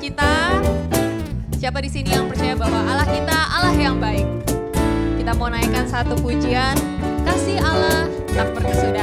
kita? Siapa di sini yang percaya bahwa Allah kita Allah yang baik? Kita mau naikkan satu pujian, kasih Allah tak berkesudahan.